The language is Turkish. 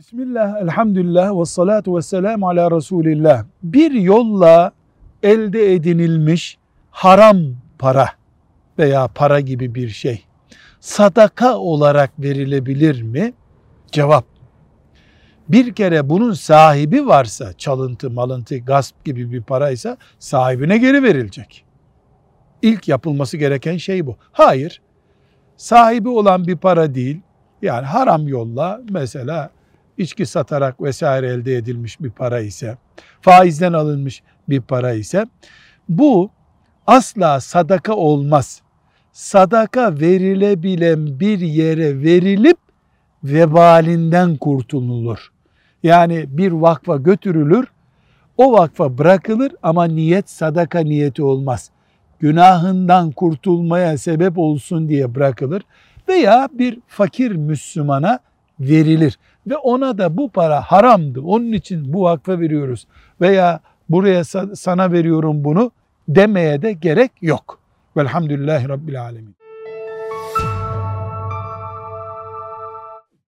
Bismillah, elhamdülillah ve salatu ve selamu ala Resulillah. Bir yolla elde edinilmiş haram para veya para gibi bir şey sadaka olarak verilebilir mi? Cevap. Bir kere bunun sahibi varsa çalıntı, malıntı, gasp gibi bir paraysa sahibine geri verilecek. İlk yapılması gereken şey bu. Hayır, sahibi olan bir para değil, yani haram yolla mesela içki satarak vesaire elde edilmiş bir para ise, faizden alınmış bir para ise bu asla sadaka olmaz. Sadaka verilebilen bir yere verilip vebalinden kurtulunur. Yani bir vakfa götürülür, o vakfa bırakılır ama niyet sadaka niyeti olmaz. Günahından kurtulmaya sebep olsun diye bırakılır veya bir fakir Müslümana verilir ve ona da bu para haramdı. Onun için bu vakfa veriyoruz veya buraya sana veriyorum bunu demeye de gerek yok. Velhamdülillahi Rabbil Alemin.